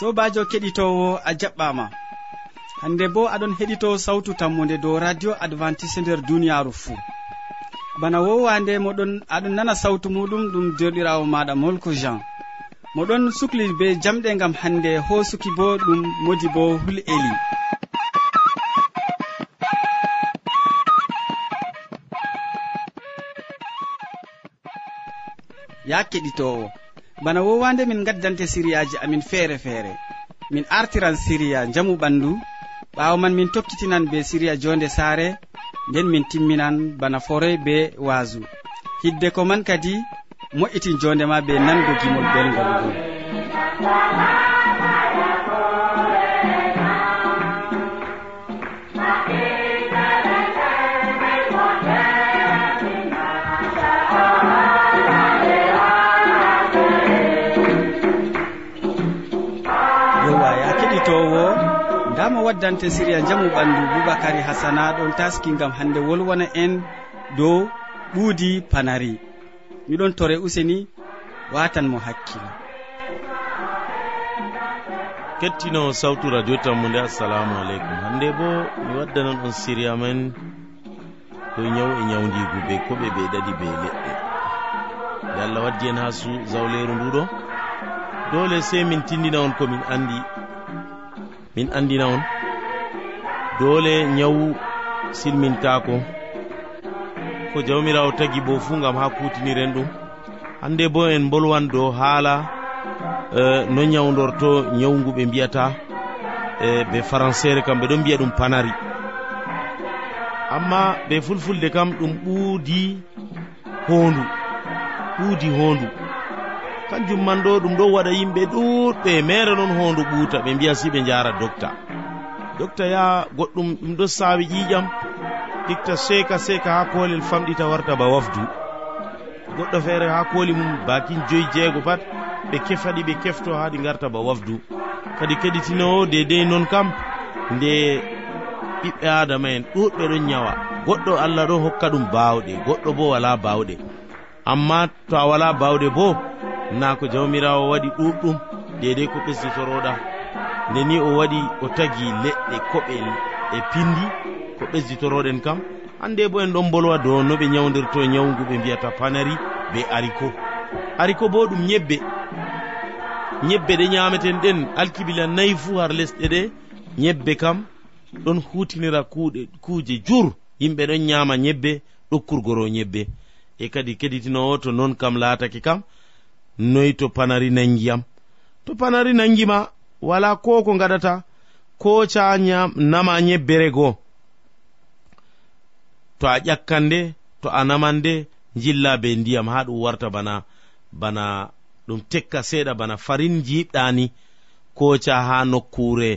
sobajo keɗitowo a jaɓɓama. Hande bo aɗon heɗito sawtu tammude dow radio advantice nder duniyaru fuu. Bana wowande moɗon aɗon nana sawtu muɗum ɗum derɗirawo maɗa molko jean. Moɗon sukli be jamɗe gam hande hosuki bo ɗum modi bo hul eli. Ya keɗitowo. bana wowande min gaddante siriyaji amin feere feere. Min artiran siriya jamu ɓandu. Ɓawo man min tokkitinan be siriya jonde saare. Nden min timminan bana foroy be waasu. Hidde ko man kadi mo'itin jondema be nango gimol belgol ngol waddante siriya jamu ɓandu boubacary hasana ɗon taski gam hande wolwona en dow ɓuudi panari miɗon tore useni watan mo hakkilo. Kettino sawtu radio tammu nde assalamu aleykum. Hande bo mi waddanan on siriya men koye ñaw e ñawdigu be koɓe ɓe ɗaɗi be leɗɗe. Nde allah waddi en ha su zawleru nduɗo dole sey min tindina on komin andi. Min andina on. doole ñawu silmintako. Ko jawmirawo tagi bo fuu gam ha kutiniren ɗum. Hande bo en bolwan dow haala e, no nyawdorto nyawngu ɓe mbiyata e ɓe françére kam ɓe ɗon mbiya ɗum panari. Amma ɓe fulfulde kam ɗum ɓuudi hoondu ɓuudi hoondu. Kanjum man ɗo ɗum ɗon waɗa yimɓe ɗuuɗɓe mere noon hoondu ɓuuta ɓe mbiya si ɓe njara docta jotta ya goɗɗum ɗum ɗo saawi ƴiƴam itta seeka seeka haa koolel famɗita warta ba wafdu. Goɗɗo feere haa kooli mum bakin joyi jeego pat. Ɓe kefaɗi ɓe kefto haa ɗi ngarta ba wafdu. Kadi keɗitinowo dedei noon kam nde ɓiɓɓe adama en ɗuɗɓe ɗon ñawa goɗɗo allah ɗo hokka ɗum baawɗe. Goɗɗo bo wala baawɗe. Amma to a wala baawɗe bo na ko jawmirawo waɗi ɗuɗɗum dedei ko ɓesditoroɗa. nde ni o waɗi o tagi leɗɗe koɓe e pindi ko ɓesditoroɗen kam. Hande bo en ɗon bolwa dow no ɓe nyawdirto nyawgu e ɓe mbiyata panari be ariko. Ariko bo ɗum ñebbe. Ñebbe ɗe ñameten ɗen alkibila nayi fuu har lesɗe ɗe. Ñebbe kam ɗon hutinira kuuɗe kuuje jur. Yimɓe ɗon ñama ñebbe ɗokkurgoro ñebbe. E kadi keɗitinowo to noon kam laatake kam noyi to panari nangiyam to panari nangima wala ko ko gaɗata koca nama nyebbere goo to a ƴakkande to a namande jilla be ndiyam ha ɗum warta bana bana ɗum tekka seeɗa bana farin jiɓɗani koca ha nokkure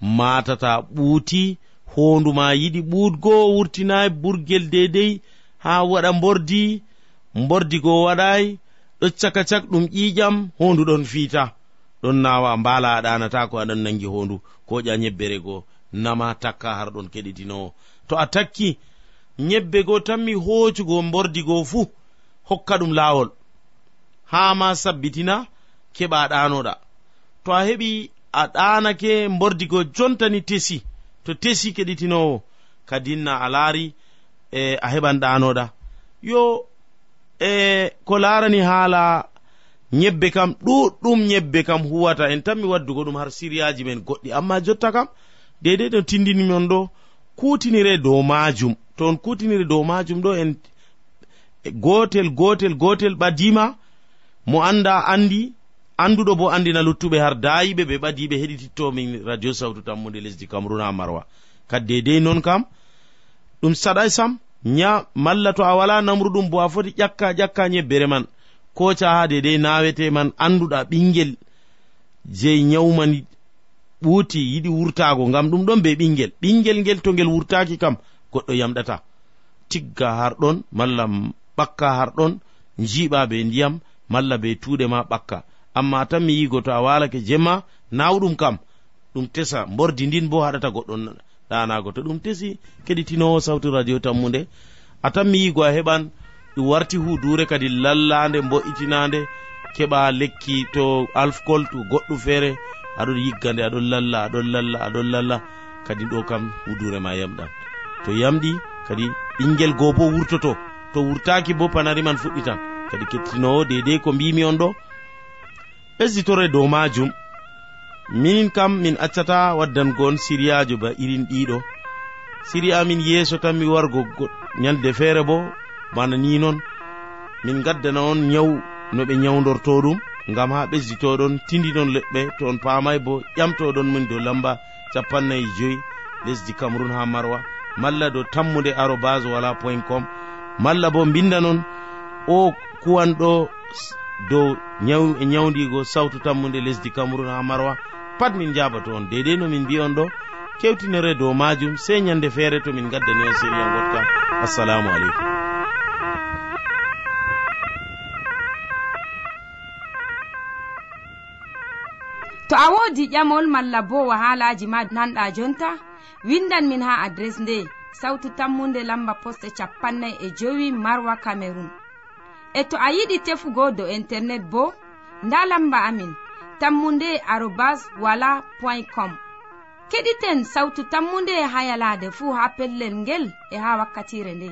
matata ɓuuti honduma yiɗi ɓuutgo wurtinayi burgel dedei ha waɗa mbordi mbordi go waɗayi ɗo caka cak ɗum ƴiƴam hondu ɗon fiita. ɗon nawa mbala a ɗanata ko aɗan nangi hondu ko ƴa yebbere go nama takka har ɗon keɗitinowo. To a takki yebbe go tanmi hoocugo mbordi go fuu hokka ɗum laawol. Haa ma sabbitina keɓa ɗanoɗa to a heɓi a ɗanake mbordi go jontani tesi to tesi keɗitinowo kadinna a laari e a heɓan ɗanoɗa yo e ko larani haala nyebbe kam ɗuɗɗum nyebbe kam huwata. En tanmi waddugo ɗum har siriyaji men goɗɗi. Amma jotta kam deidei ɗo tindinimon ɗo kutinire dow majum. To on kutiniri dow majum ɗo en e gotel gotel gotel ɓadima mo anda andi anduɗo bo andina luttuɓe har dayiɓe ɓe ɓadiɓe heɗitittomin radio sawtu tammude lesdi cameruna marwa. Kadi deidei non kam ɗum saɗai sam nya malla to a wala namru ɗum bo a foti ƴakka ƴakka nyebbere man. ko caha dedei nawete man anduɗa ɓingel jei nyawman ɓuuti yiɗi wurtago ngam ɗum ɗon be ɓingel ɓingel ngel to ngel wurtaki kam goɗɗo yamɗata. Tigga harɗon malla ɓakka harɗon jiɓa be ndiyam malla be tuuɗe ma ɓakka. Amma tan mi yigo to a walake jemma nawɗum kam ɗum tesa. Mbordi ndin bo haɗata goɗɗon ɗanago to ɗum tesi keɗitinowo sawtu radio tammude a tan mi yigo a heɓan ɗum warti hudure kadi lallande mbo'itinande keɓa lekki to alfcol to goɗɗum feere aɗon yiggande aɗon lalla aɗon lalla aɗon lalla. Kadi ɗo kam hudure ma yamɗan to yamɗi kadi ɓinguel goo bo wurtoto to wurtaki bo panari man fuɗɗitan kadi kettinowo dedei ko mbimi on ɗo. Ɓesditore dow majum minin kam min accata waddangon siriyajo ba irin ɗiɗo. Siriya min yeeso tan mi wargo nyande feere bo bana ni noon min gaddana on nyawu no ɓe nyawdorto ɗum ngam ha ɓesditoɗon tindinon leɗɗe to on paamay bo ƴamtoɗon min dow lamba capannayi joyi lesdi cameron ha marwa. Malla dow tammude arobas wala point com. Malla bo bindanon o kuwanɗo dow e nyawdigo sawtu tammude lesdi cameron ha marwa. Pat min jabato on dedei no min mbi on ɗo kewtinere dow majum sey ñande feere to min gaddani on séria gotka assalamu aleykum. to a wodi ƴamol malla bo wahalaji ma nanɗa jonta? Windan min ha adres nde sautu tammunde lamba poste capannay e jowi marwa camerun e to a yiɗi tefugo do internet bo nda lamba amin tammunde arobas wala point com. Keɗiten sautu tammunde ha yalade fuu ha pellel ngel e ha wakkatire nde.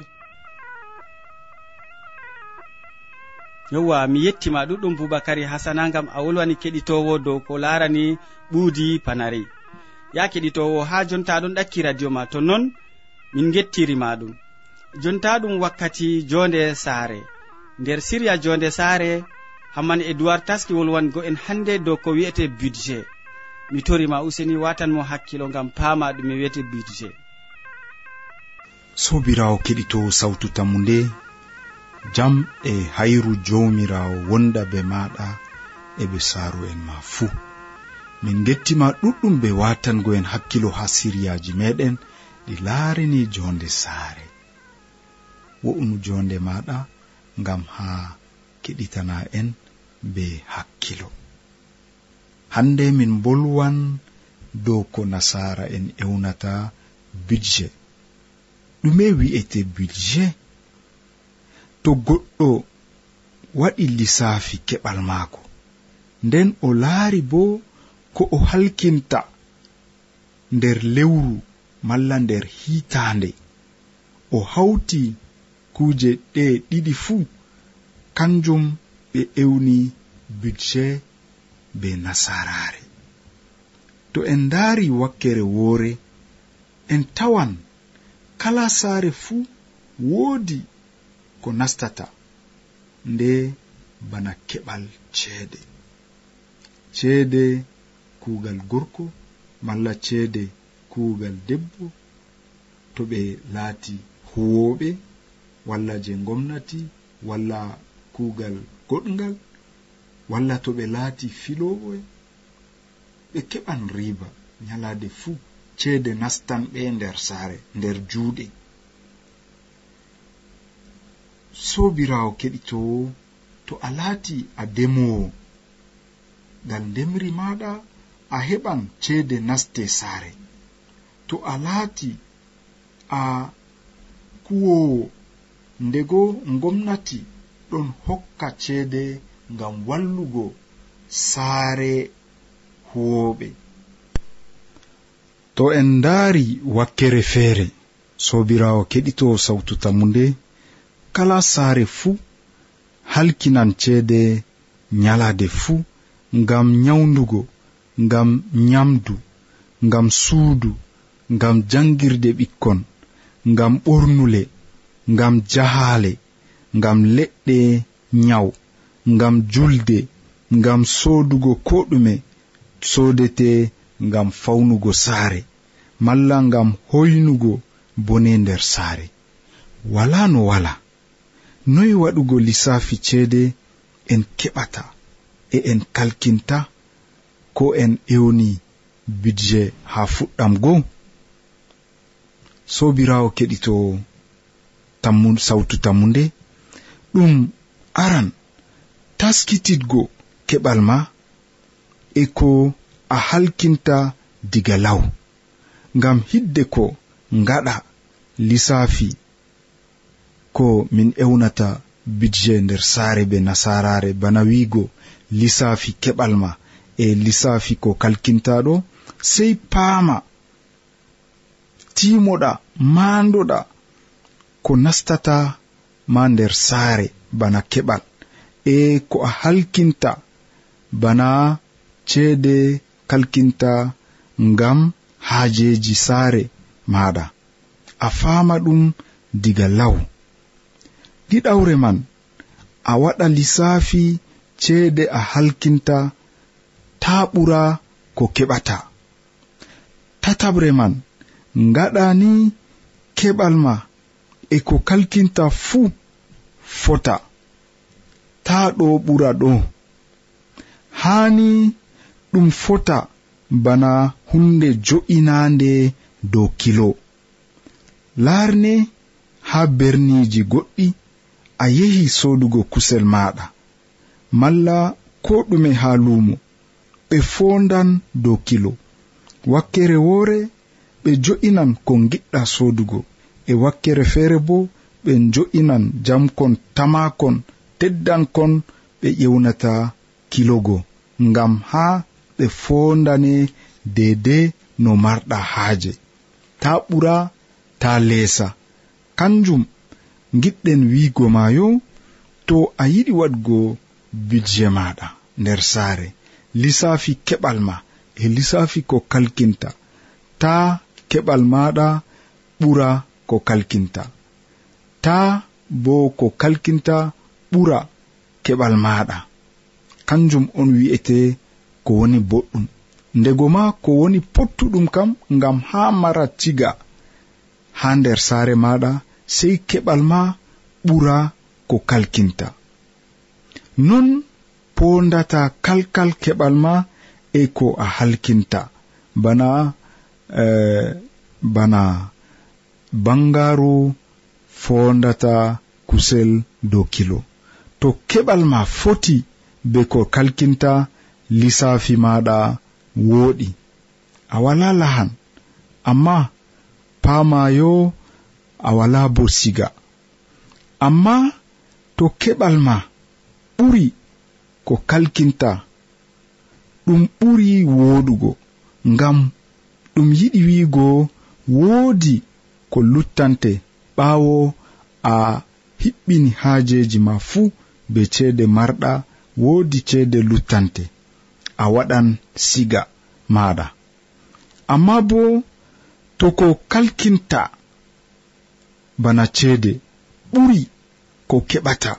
yowwa mi yettima ɗuɗɗum boubacary hasana gam a wolwani keɗitowo dow ko larani ɓuudi panari ya keɗitowo ha jonta ɗon ɗakki radio ma to non min gettirima ɗum. Jonta ɗum wakkati jonde saare. Nder siriya jonde saare hamman edoird taski wolwango en hande dow ko wi'ete budget. Mi torima useni watanmo hakkilo gam pama ɗum mi wiyete budget. Sobirawo keɗitowo sawtu tammu nde jam e hayru jawmirawo wonda be maɗa e ɓe saaru'en ma fuu min gettima ɗuɗɗum be watango en hakkilo ha siryaji meɗen ɗi laarini jonde saare. Wo'unu jonde maɗa ngam ha keɗitana en be hakkilo. Hande min bolwan dow ko nasara en ewnata budget. Ɗume wi'ete budget to goɗɗo waɗi lisaafi keɓal maako. Nden o laari bo ko o halkinta nder lewru malla nder hiitaande. O hawti kuuje ɗe ɗiɗi fuu kanjum ɓe ewni budget be nasaraare. To en ndaari wakkere woore en tawan kala saare fuu woodi ko nastata nde bana keɓal ceede. Ceede kuugal gorko malla ceede kuugal debbo to ɓe laati huwoɓe walla je gomnati walla kuugal goɗgal walla to ɓe laati filowoe ɓe keɓan riba nyalaade fuu ceede nastan ɓe nder saare nder juuɗe. sobirawo keɗitowo to a laati a demowo ngal ndemri maɗa a heɓan ceede naste saare. To a laati a kuwowo ndego gomnati ɗon hokka ceede ngam wallugo saare huwoɓe to en ndaari wakkere feere sobirawo keɗito sawtu tammu nde kala saare fuu halkinan ceede nyalaade fuu ngam nyawndugo ngam nyamdu ngam suudu ngam jangirde ɓikkon ngam ɓornule ngam jahaale ngam leɗɗe nyaw ngam julde ngam soodugo ko ɗume soodete ngam fawnugo saare malla ngam hoynugo bone nder saare. Wala no wala. noyi waɗugo lissafi ceede en keɓata e en kalkinta ko en ewni bidje ha fuɗɗam goo sobirawo keɗito tammu sawtu tammu nde ɗum aran taskititgo keɓal ma e ko a halkinta diga law ngam hidde ko ngaɗa lissafi ko min ewnata budget nder saare be nasarare bana wiigo lissafi keɓal ma e lissafi ko kalkintaɗo sey paama timoɗa maandoɗa ko nastata ma nder saare bana keɓal. E ko a halkinta bana ceede kalkinta ngam haajeji saare maɗa a faama ɗum diga law. ɗiɗawre man a waɗa lissafi ceede a halkinta ta ɓura ko keɓata. Tatabre man ngaɗa ni keɓal ma e ko kalkinta fuu fota. Ta ɗo ɓura ɗo. Haani ɗum fota bana hunde jo'inande dow kilo. Laarne haa berniji goɗɗi. a yehi sodugo kusel maɗa. Malla ko ɗume ha lumo ɓe fondan dow kilo. Wakkere wore ɓe jo'inan ko giɗɗa sodugo. E wakkere feere bo ɓe jo'inan jamkon tamakon teddankon ɓe ƴewnata kilogo. Ngam ha ɓe fondane dede no marɗa haaje. Ta ɓura ta leesa. Kanjum giɗɗen wiigo maayo to a yiɗi waɗgo bidje maɗa nder saare. Lissafi keɓal ma e lissafi ko kalkinta. Ta keɓal maɗa ɓura ko kalkinta. Ta bo ko kalkinta ɓura keɓal maɗa kanjum on wi'ete ko woni boɗɗum. Ndego ma ko woni pottuɗum kam ngam haa mara ciga haa nder saare maɗa sei keɓal ma ɓura ko kalkinta. Non pondata kalkal keɓal ma e ko a halkinta. Bana eh, bana bangaru fondata kusel dow kilo. To keɓal ma foti be ko kalkinta lissafi maɗa woɗi. A wala lahan amma pamayo a wala bo siga. Amma to keɓal ma ɓuri ko kalkinta ɗum ɓuri woɗugo ngam ɗum yiɗi wiigo woodi ko luttante ɓaawo a hiɓɓini haajeji ma fuu be ceede marɗa woodi ceede luttante a waɗan siga maɗa amma bo to ko kalkinta bana ceede ɓuri ko keɓata.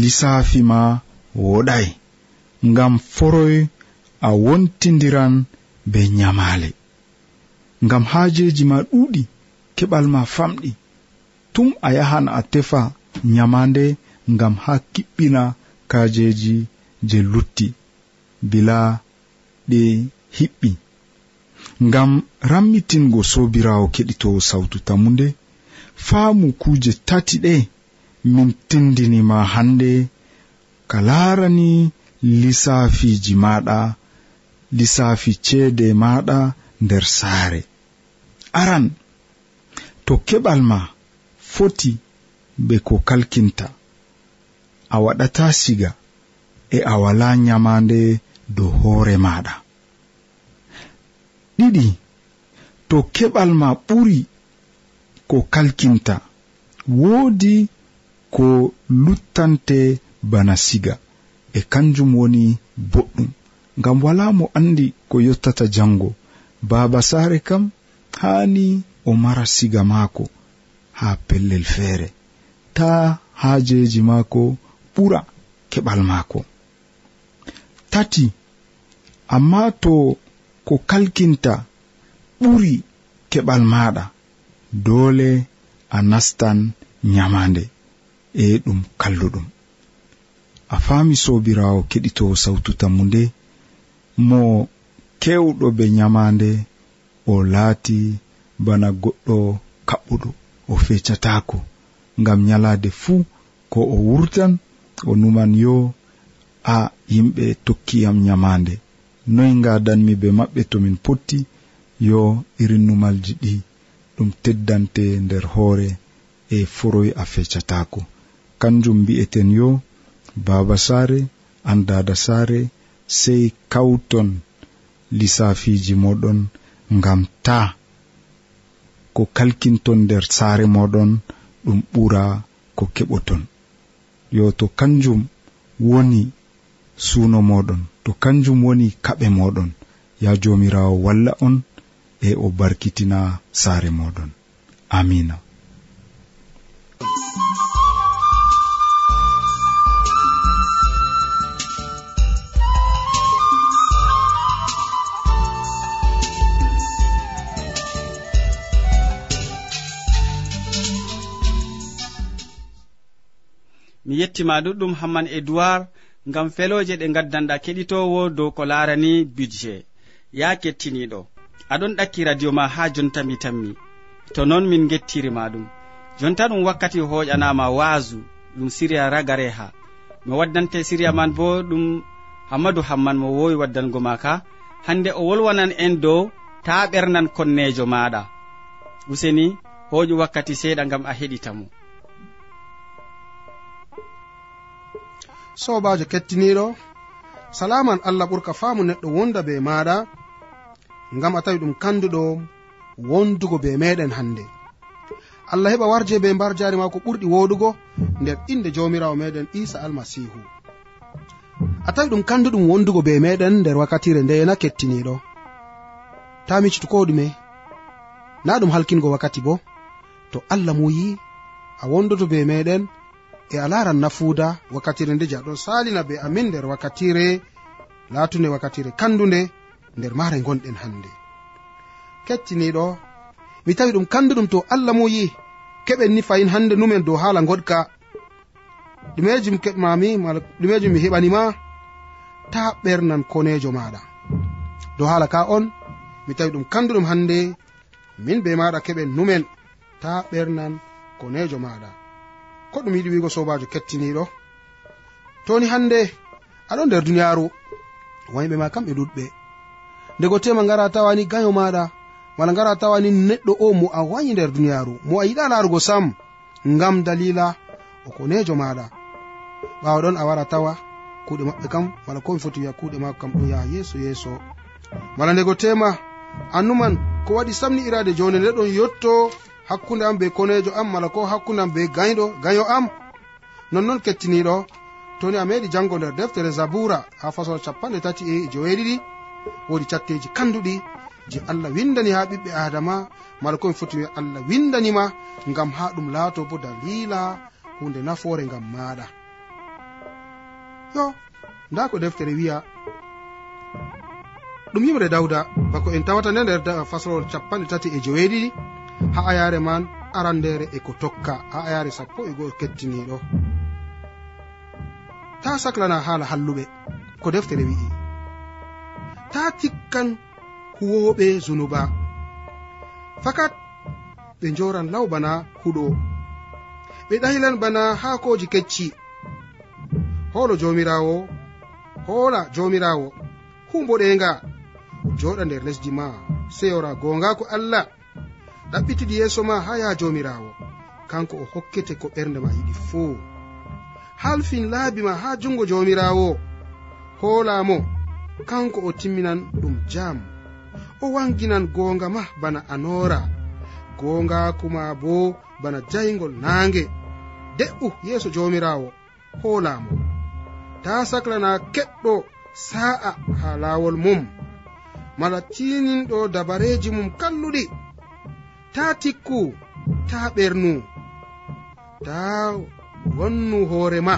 Lisaafi ma woɗay ngam foroy a wontidiran be nyamaale. Ngam haajeji ma ɗuuɗi keɓal ma famɗi. Tum a yahan a tefa nyamande ngam ha kiɓɓina kajeji je lutti bila ɗe hiɓɓi. Ngam rammitingo sobirawo keɗito sawtu tammu nde faamu kuuje tati ɗe min tindinima hande ka laarani lissaafiji maɗa lissaafi ceede maɗa nder saare. Aran to keɓal ma foti be ko kalkinta. A waɗata siga e a wala nyamande dow hoore maɗa ɗiɗi to keɓal ma ɓuri ko kalkinta. Woodi ko luttante bana siga. E kanjum woni boɗɗum. Ngam wala mo andi ko yottata jango baaba saare kam haani o mara siga maako haa pellel feere. Ta haajeeji maako ɓura keɓal maako. Tati amma to ko kalkinta ɓuri keɓal maaɗa. dole a nastan nyamande e ɗum kalluɗum. A faami sobirawo keɗitowo sawtu tammu nde mo kewɗo be nyamande o laati bana goɗɗo kaɓɓuɗo o fecatako ngam nyalaade fuu ko o wurtan o numan yo a yimɓe tokkiyam nyamande. Noy ngadanmi be maɓɓe to min potti yo irin numalji ɗi ɗum teddante nder hoore e foroy a fecatako kanjum mbi'eten yo baaba saare an dada saare sey kawton lisafiji moɗon ngam ta ko kalkinton nder saare moɗon ɗum ɓura ko keɓoton. Yo to kanjum woni suuno moɗon to kanjum woni kaɓe moɗon ya jomirawo walla on e o barkitina saare moɗon. Amina. Mi yettima ɗuɗɗum hamman edoird ngam feloje ɗe gaddanɗa keɗitowo dow ko larani budget. Ya kettiniɗo. aɗon ɗakki radio ma ha jonta mi tammi. To noon min gettirima ɗum jonta ɗum wakkati hoƴanama waasu ɗum siriya ragare ha mi waddante siriya man bo ɗum hammadou hamman mo wowi waddango ma ka hande o wolwanan en dow ta ɓernan konnejo maɗa. Useni hoƴu wakkati seeɗa gam a heɗitamo sobajo kettiniɗo salaman allah ɓurka faamu neɗɗo wonda be maɗa ngam a tawi ɗum kanduɗo wondugo be meɗen hannde. Allah heɓa warje be mbar jaari ma ko ɓurɗi woɗugo nder inde jawmirawo meɗen isa almasihu a tawi ɗum kanduɗum wondugo be meɗen nder wakkatire ndeyena kettiniɗo ta micito ko ɗume na ɗum halkingo wakkati bo to allah muyi a wondoto be meɗen e a laran nafuuda wakkatire nde je aɗon salina be amin nder wakkatire latunde wakkatire kandunde nder maare gonɗen hannde. Kecciniɗo mi tawi ɗum kanduɗum to allah muyi keɓen ni fayin hannde numen dow haala goɗka ɗumejum keɓmami mala ɗumejum mi heɓanima ta ɓernan konejo maɗa dow haala ka on mi tawi ɗum kanduɗum hannde min be maɗa keɓen numen ta ɓernan konejo maɗa ko ɗum yiɗi wigo sobajo kettiniɗo toni hannde aɗo nder duniyaru wayɓe ma kamɓe ɗuɗɓe ndego tema ngara tawani gayo maɗa wala ngara tawani neɗɗo o mo a wayi nder duniyaaru mo a yiɗa larugo sam ngam dalila o konejo maɗa. Ɓawa ɗon a wara tawa kuɗe maɓɓe kam wala komi foti wiya kuɗe mako kam ɗo yaha yeeso yeeso. Wala ndego tema annuman ko waɗi samni irade jonde nde ɗon yotto hakkunde am be konejo am mala ko hakkunde am be gayɗo gayo am. Nonnoon kettiniɗo toni a meɗi jango nder deftere zabura ha fasol capanɗe tati e joweeɗiɗi. woodi catteji kanduɗi je allah windani ha ɓiɓɓe adama. Mala komi foti allah windanima ngam ha ɗum laato bo dalila hunde nafoore ngam maɗa yo nda ko deftere wiya ɗum yimre dawda bako en tawata nde nder faslowol capanɗe tati e joweeɗiɗi ha ayare man arandere e ko tokka ha ayare sappo e go'o kettiniɗo ta saklana haala halluɓe ko deftere wi'i. ta tikkan huwoɓe zunuba. Fakat ɓe joran law bana huɗo ɓe ɗahilan bana haakoji kecci. Holo jomirawo hola jomirawo humboɗenga joɗa nder lesdi ma seyora gongako allah ɗaɓɓitiɗi yeeso ma ha yaha jomirawo kanko o hokkete ko ɓernde ma yiɗi fuu. Halfin laabi ma ha jungo jomirawo hoolamo kanko o timminan ɗum jam o wanginan goonga ma bana anora goongakuma bo bana jayngol naange. De'u yeeso joomiraawo hoolamo ta saklana keɗɗo sa'a ha laawol mum. Mala tiininɗo dabareeji mum kalluɗi. Ta tikku ta ɓernu ta wonnu hoore ma.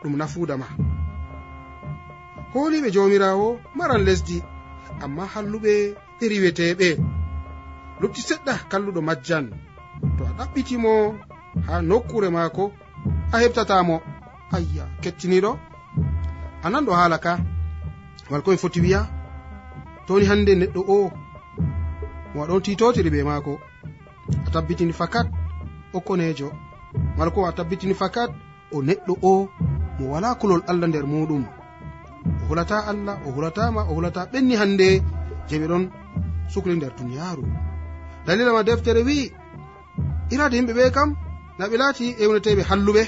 Ɗum nafuuda ma. holiɓe jomirawo maran lesdi amma halluɓe ɓe riweteɓe lutti seɗɗa kalluɗo majjan to a ɗaɓɓitimo ha nokkure maako a heɓtatamo ayya kettiniɗo anan ɗo haala ka wal komi foti wiya toni hande neɗɗo o. Mo aɗon titotiri ɓe maako. A tabbitini fakat o konejo mala ko a tabbitini fakat o neɗɗo o. Mo wala kulol allah nder muɗum. hulata allah o hulatama o hulata ɓenni hande je ɗon sukli nder duniyaru dalila ma deftere wi'i irade yimɓe ɓe kam na ɓe laati ewneteɓe halluɓe.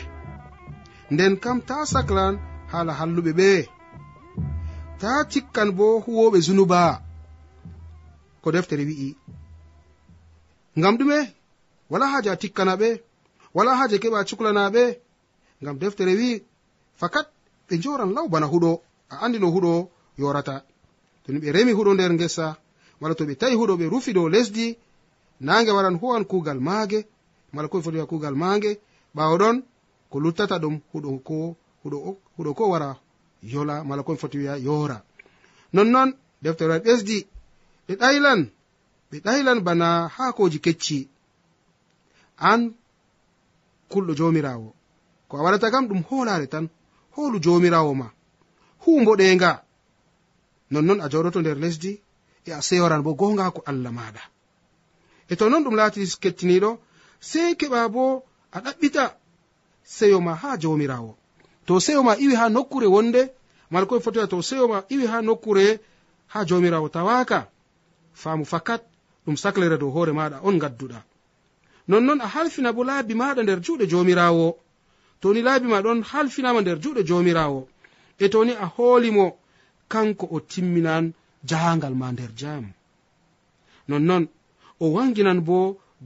Nden kam ta saclan haala halluɓe ɓe ta cikkan bo huwoɓe zunuba ko deftere wi'i. Ngam ɗume wala haaje a tikkana ɓe wala haaje keɓa cuklana ɓe ngam deftere wi'i fakat ɓe joran law bana huɗo. a andi no huɗo yorata. To ni ɓe remi huɗo nder ngesa wala to ɓe tawi huɗo ɓe rufi dow lesdi nage waran huwan kugal maage mala koɓe foti wiya kugal maage ɓawo ɗon ko luttata ɗum huɗo ko huɗo huɗo ko wara yola mala koɓe foti wiya yora nonnon deftere wal ɓesdi ɓe ɗaylan ɓe ɗaylan bana haakoji kecci. An kulɗo jomirawo ko a waɗata kam ɗum holare tan holu jomirawo ma. humboɗenga nonnon a joɗoto nder lesdi e a sewran bo gongako allah maɗa e to non ɗum laati kettiniɗo sei keɓa bo a ɗaɓɓita seyo ma ha jomirawo to seyo ma iwi ha nokkure wonde mala malkoye fotoya to seyo ma iwi ha nokkure ha jomirawo tawaka faamu fakat ɗum saclere dow hoore maɗa on gadduɗa nonnon a halfina bo laabi maɗa nder juuɗe jomirawo toni laabi ma ɗon halfinama nder juuɗe jomirawo e toni a hoolimo kanko o timminan jahangal ma nder jam nonnon o wanginan bo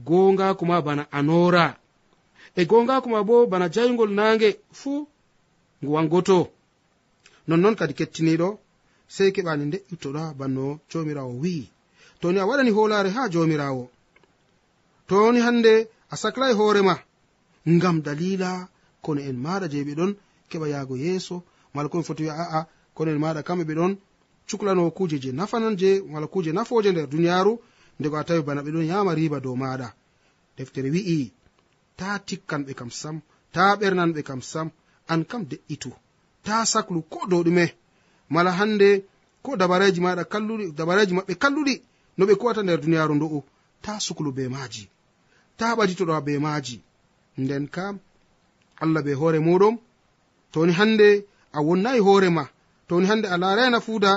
gongako ma bana anora e gongako ma bo bana jaygol nange fuu ngu wangoto. Nonnon kadi kettiniɗo sey keɓani de'itoɗa banno jomirawo wi'i. To ni a waɗani hoolare ha jomirawo toni hande a saklai hoorema ngam dalila kono en maɗa je ɗon keɓa yaago yeeso mala komi foti wiya a'a kono en maɗa kamɓe ɓe ɗon cuklanowo kuje je nafanan je mala kuje nafoje nder duniyaru ndego a tawi bana ɓe ɗon yama riba dow maɗa deftere wi'i ta tikkanɓe kam sam ta ɓernanɓe kam sam an kam de'itu ta saklu ko dow ɗume. Mala hande ko dabareji maɗa kalluɗi dabareji maɓɓe kalluɗi no ɓe kuwata nder duniyaru ndu'u ta suklu be maji ta ɓaditoɗa be maji nden kam allah be hoore muɗum toni hande a wonnayi hoorema toni hande a laarayi fuuda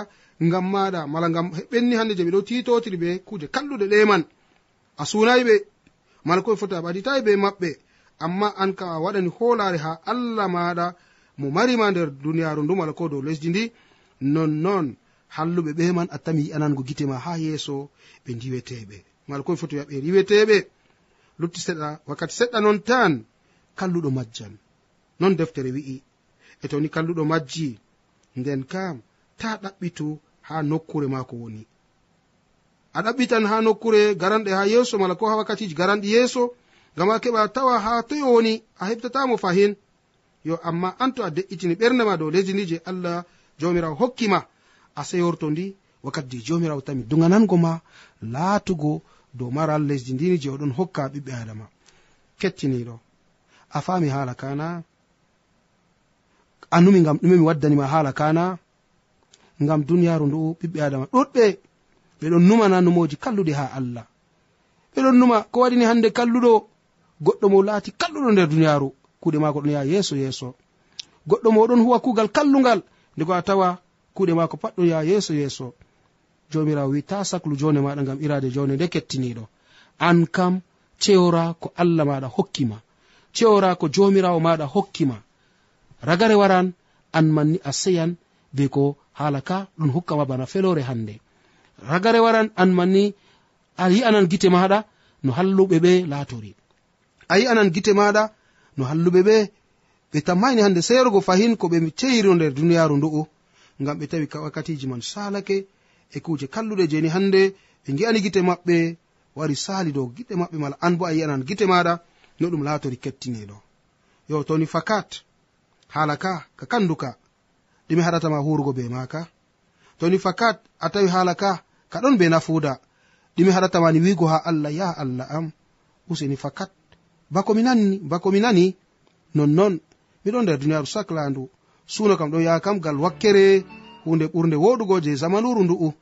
ngam maɗa mala ngam ɓenni hande je ɓe ɗo titotiri ɓe kuje kalluɗe ɗeman a sunayi ɓe mala ko foti a ɓaditayi be maɓɓe. Amma an kam a waɗani hoolare ha allah maɗa mo marima nder duniyaru ndu mala ko dow lesdi ndi nonnon halluɓe ɓe man a tami yi'anango gite ma ha yeeso ɓe ndiweteɓe mala ko foti wiya ɓe riweteɓe lutti seɗɗa wakkati seɗɗa non tan kalluɗo majjan. Non deftere wi'i. e toni kalluɗo majji nden kam ta ɗaɓɓitu ha nokkure mako woni. A ɗaɓɓitan ha nokkure garanɗe ha yeeso mala ko ha wakkatiji garanɗi yeeso ngam a keɓa tawa ha toyo woni a heftatamo fahin. Yo amma an to a de'itini ɓernde ma dow lesdi ndi je allah jawmirawo hokkima a seyorto ndi wakkati je jomirawo tami duganango ma laatugo dow maral lesdi ndini je oɗon hokka ɓiɓɓe adama. Kettiniɗo a fami hala kana annumi ngam ɗume mi waddanima hala kana ngam duniyaru ndu ɓiɓɓe adama ɗuɗɓe. Ɓeɗon numana numoji kalluɗi ha allah. Ɓeɗon numa ko waɗini hande kalluɗo goɗɗo mo laati kalluɗo nder duniyaru kuuɗe mako ɗon yaha yeeso yeeso. Goɗɗo mo ɗon huwa kuugal kallugal ndego a tawa kuuɗe mako pat ɗon yaha yeeso yeeso. Jomirawo wi ta saklu jone maɗa ngam irade jone nde kettiniɗo an kam cewra ko allah maɗa hokkima cewra ko jomirawo maɗa hokkima ragare waran an manni a seyan be ko hala ka ɗum hokkama bana felore hande ragare waran an manni a yi'anan gite maɗa no halluɓe ɓe laatori. A yi'anan gite maɗa no halluɓe ɓe ɓe tammaini hande seyrugo fahin ko ɓe ceyiro nder duniyaru ndu'u ngam ɓe tawi wakkatiji man salake e kuje kalluɗe jeni hande ɓe gi'ani gite maɓɓe wari sali dow gite maɓɓe mala an bo a yi'anan gite maɗa no ɗum laatori kettiniɗo yo toni fakat hala ka ka kanduka ɗumi haɗatama hurugo be maka toni fakat a tawi hala ka ka ɗon be nafuuda. Ɗumi haɗatamani wigo ha allah yaha allah am. Useni fakat. Bako mi nanni bako mi nani. Nonnon miɗon nder duniyaru saclandu suno kam ɗo yaha kam gal wakkere hunde ɓurde woɗugo je zamanuru ndu'u.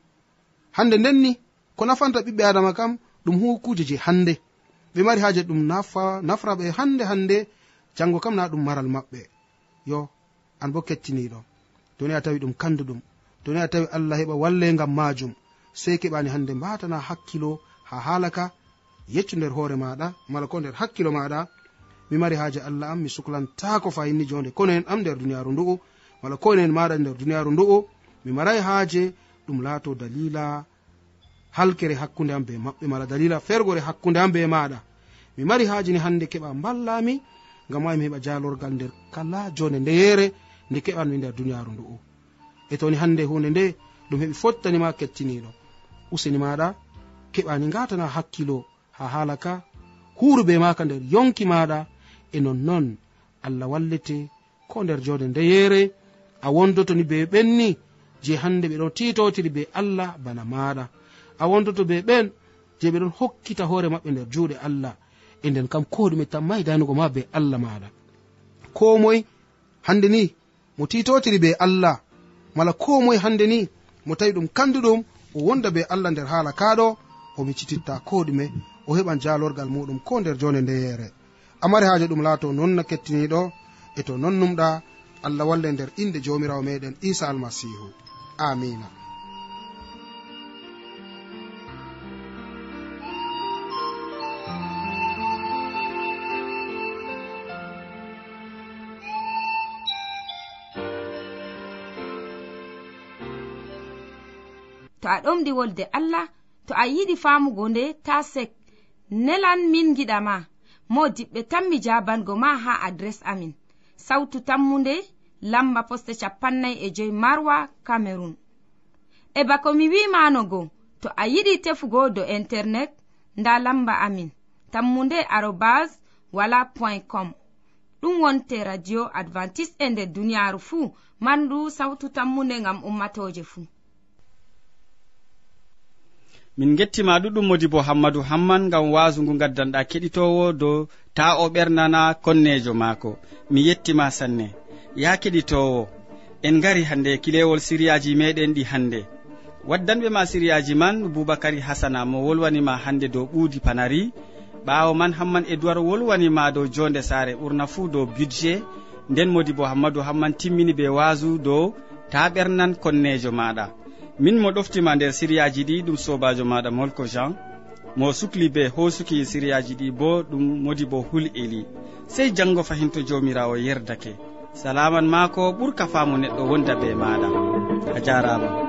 Hande ndenni ko nafanta ɓiɓɓe adama kam ɗum hukuje je hande ɓe mari haje ɗum nafra ɓe hande hande jango kam na ɗum maral maɓɓe. yo an bo kettiniɗo. To ni a tawi ɗum kanduɗum. To ni a tawi allah heɓa wallengam majum. Sei keɓani hande mbatana hakkilo ha halaka yeccu nder hoore maɗa mala ko nder hakkilo maɗa. Mi mari haaje allah am mi suklantako fayinni jonde. Kono en am nder duniyaru ndu'u mala ko enen maɗa nder duniyaru ndu'u mi marai haaje ɗum laato dalila halkere hakkunde am be maɓɓe mala dalila fergore hakkunde am be maɗa. Mi mari haaji ni hande keɓa mballami ngam wawi mi heɓa jalorgal nder. Kala jonde ndeyere nde keɓanmi nder duniyaru ndu'u e toni hande hunde nde ɗum heɓi fottanima kettiniɗo useni maɗa keɓani gatana hakkilo ha haala ka huru be maka nder yonki maɗa e nonnon allah wallete ko nder jonde ndeyere a wondotoni be ɓenni je hande ɓeɗon titotiri be allah bana maɗa a wondoto be ɓen je ɓeɗon hokkita hoore maɓɓe nder juuɗe allah. e nden kam ko ɗume tammayi danugo ma be allah maɗa. Ko moye hande ni mo titotiri be allah mala ko moye hande ni mo tawi ɗum kanduɗum o wonda be allah nder haala kaɗo o miccititta ko ɗume o heɓan jalorgal muɗum ko nder jonde ndeyere. Amari haaje ɗum laato nonna kettiniɗo e to non numɗa allah walle nder inde jomirawo meɗen isa almasihu. Amina. to a ɗomɗi wolde allah to a yiɗi famugo nde ta sek nelan min giɗama mo diɓɓe tan mi jabango ma ha adres amin. Sautu tammunde lamba poste capannay e joyi marwa camerun e bako mi wimanogo to a yiɗi tefugo do internet nda lamba amin. Tammunde arobas wala point com. Ɗum wonte radio advantice e nder duniyaru fuu mandu sautu tammunde ngam ummatoje fuu. min gettima ɗuɗɗum modi bo hammadou hamman gam wasu ngu gaddanɗa keɗitowo dow ta o ɓernana konnejo maako. Mi yettima sanne. Ya keɗitowo en gari hande kilewol siriyaji meɗen ɗi hande waddanɓe ma siriyaji man boubacary hasana mo wolwanima hande dow ɓuudi panari. Ɓawo man hamman edoird wolwanima dow jonde saare ɓurna fuu dow budget. Nden modi bo hammadou hamman timmini be wasu dow ta ɓernan konnejo maɗa min mo ɗoftima nder siriyaji ɗi ɗum sobajo maɗa molko jean. Mo sukli be hosuki siriyaji ɗi bo ɗum modi bo hul eli sey janngo fahinto jomirawo yerdake. Salaman ma ko ɓurka faamu neɗɗo wonda be maɗa. A jarama.